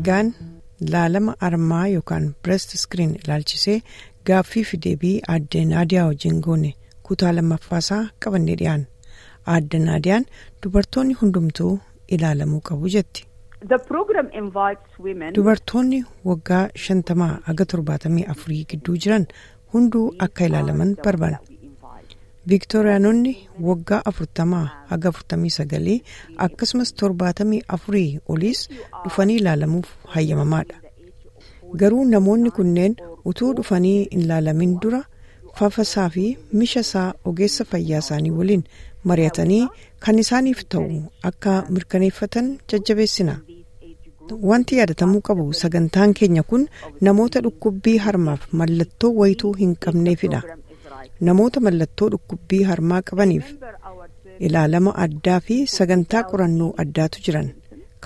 Egaan laalama armaa yookaan breast screen ilaalchisee gaaffii fi deebii aadde naadiyaa wajjin goone kutaa lammaffaasaa qabannee dhiyaan aadde naadiyaan dubartoonni hundumtuu ilaalamuu qabu jetti. Dubartoonni waggaa shantamaa haga torbaatamii afurii gidduu jiran hunduu akka ilaalaman barbaada. Viiktooriyaanonni waggaa afurtamaa haga afurtamii sagalii akkasumas torbaatamii afurii oliis dhufanii ilaalamuuf hayyamamaadha. Garuu namoonni kunneen utuu dhufanii hin ilaalamin dura fafasaa fi mishasaa ogeessa fayyaa isaanii waliin mari'atanii kan isaaniif ta'u akka mirkaneeffatan jajjabeessina. Wanti yaadatamuu qabu sagantaan keenya kun namoota dhukkubbii harmaaf mallattoo wayituu hin qabneefidha. Namoota mallattoo dhukkubbii harmaa qabaniif ilaalama addaa fi sagantaa qorannoo addaatu jiran.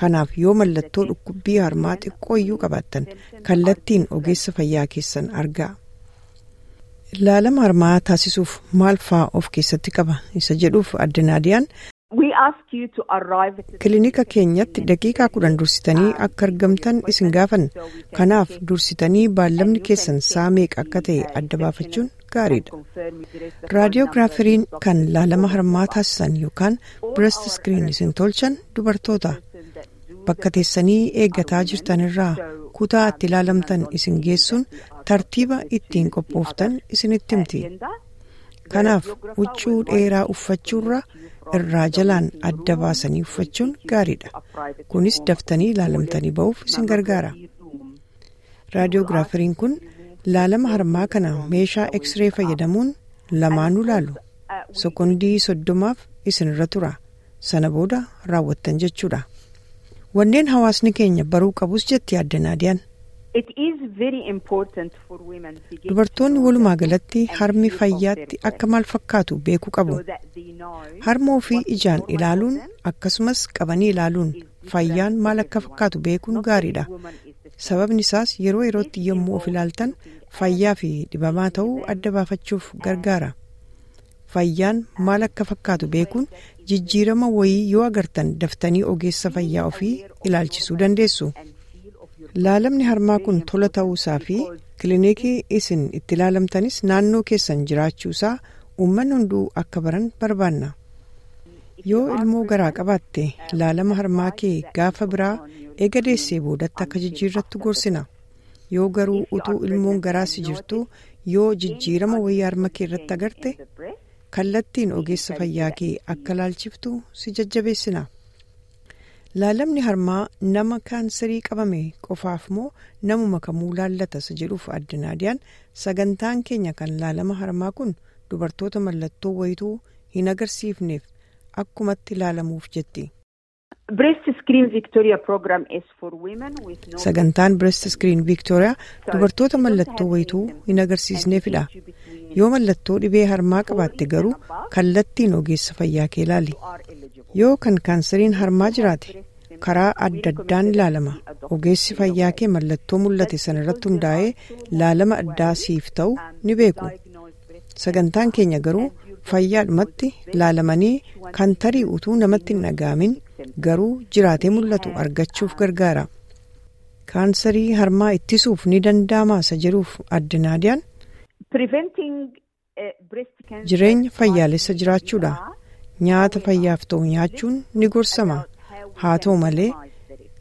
Kanaaf yoo mallattoo dhukkubbii harmaa xiqqooyyuu qabaattan kallattiin ogeessa fayyaa keessan argaa. Ilaalama harmaa taasisuuf maal fa'aa of keessatti qaba isa jedhuuf aadde naadiyaan. Kilinika keenyatti daqiiqaa kudhan dursitanii akka argamtan isin gaafanna. Kanaaf dursitanii baallamni keessan saa meeqa akka ta'e adda baafachuun gaariidha. Raadiyoogiraafiriin kan laalama harmaa taasisan yookaan breast screen isin tolchan dubartoota. Bakka teessanii eeggataa jirtanirraa kutaa itti ilaalamtan isin geessuun tartiiba ittiin qophooftan isinitti himti. Kanaaf huccuu dheeraa uffachuurra irraa jalaan adda baasanii uffachuun gaariidha. Kunis daftanii ilaalamtanii ba'uuf isin gargaara. Raadiyoogiraafiriin kun laalama harmaa kana meeshaa X-ray fayyadamuun lamaanuu laalu. Sekondii soddomaaf isinirra tura. Sana booda raawwattan jechuudha. Wanneen hawaasni keenya baruu qabus jetti aadde naadiyaan. Dubartoonni walumaa galatti harmi fayyaatti akka maal fakkaatu beekuu qabu. Harma ofii ijaan ilaaluun akkasumas qabanii ilaaluun fayyaan maal akka fakkaatu beekuun gaariidha. Sababni isaas yeroo yerootti yommuu of ilaaltan fayyaa fi dhibamaa ta'uu adda baafachuuf gargaara. Fayyaan maal akka fakkaatu beekuun jijjiirama wayii yoo agartan daftanii ogeessa fayyaa ofii ilaalchisuu dandeessu. Laalamni harmaa kun tola ta'uusaa fi kilinikii isin itti ilaalamtanis naannoo keessan jiraachuusaa uummanni hunduu akka baran barbaanna. Yoo ilmoo garaa qabaatte laalama harmaa kee gaafa biraa eega deessee boodatti akka jijjiirrattu gorsina. Yoo garuu utuu ilmoon garaas jirtu yoo jijjiirama wayii harma kee irratti agarte kallattiin ogeessa fayyaa kee akka laalchiftu si jajjabeessina. Laalamni harmaa nama kaansarii qabame qofaaf moo namuma kamuu laallata isa jedhuuf aadde naadiyaan sagantaan keenya kan laalama harmaa kun dubartoota mallattoo wayituu hin agarsiifneef akkumatti laalamuuf jetti. Sagantaan Breast Screen Victoria dubartoota mallattoo wayituu hin agarsiisneefidha. Yoo mallattoo dhibee harmaa qabaatte garuu kallattiin ogeessa fayyaa kee ilaali. Yoo kan kaansariin harmaa jiraate karaa adda addaan ilaalama. Ogeessi fayyaa kee mallattoo mul'ate sanarratti hundaa'ee laalama addaa siif ta'u ni beeku. Sagantaan keenya garuu fayyaadhumatti laalamanii kan tarii utuu namatti hin dhaga'amin garuu jiraatee mul'atu argachuuf gargaara. Kaansarii harmaa ittisuuf ni danda'ama isa jedhuuf aadde naadiyaan. Jireenya fayyaalessa jiraachuudha. Nyaata fayyaaf ta'u nyaachuun ni gorsama. Haa ta'u malee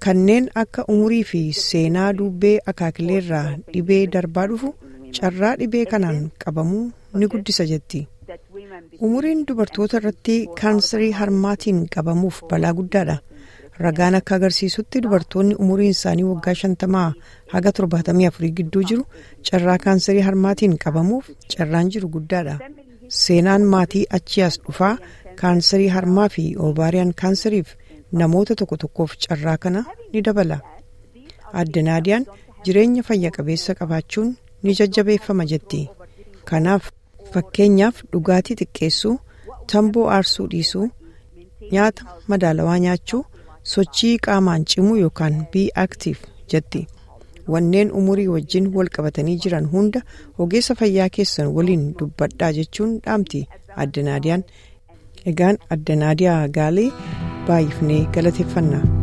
kanneen akka umurii fi seenaa dubbee akaakileerraa dhibee darbaa dhufu carraa dhibee kanaan qabamuu ni guddisa jetti. Umuriin dubartoota irratti kaansarii harmaatiin qabamuuf balaa guddaadha. Ragaan akka agarsiisutti dubartoonni umuriin isaanii waggaa shantamaa haga torbaatamii afurii gidduu jiru carraa kaansarii harmaatiin qabamuuf carraan jiru guddaadha. Seenaan maatii achi as dhufaa kaansarii harmaa fi oovaariyaan kaansariif namoota tokko tokkoof carraa kana ni dabala. Aadde naadiyaan jireenya fayya qabeessa qabaachuun ni jajjabeeffama jetti. Kanaaf fakkeenyaaf dhugaatii xiqqeessuu, tamboo aarsuu dhiisuu, nyaata madaalawaa nyaachuu, sochii qaamaan cimuu yookaan bii aktiif jetti. Wanneen umurii wajjin wal qabatanii jiran hunda ogeessa fayyaa keessan waliin dubbadhaa jechuun dhaamti aadde naadiyaan. Egaan aadde naadiyaa gaalee baay'ifnee galateeffanna.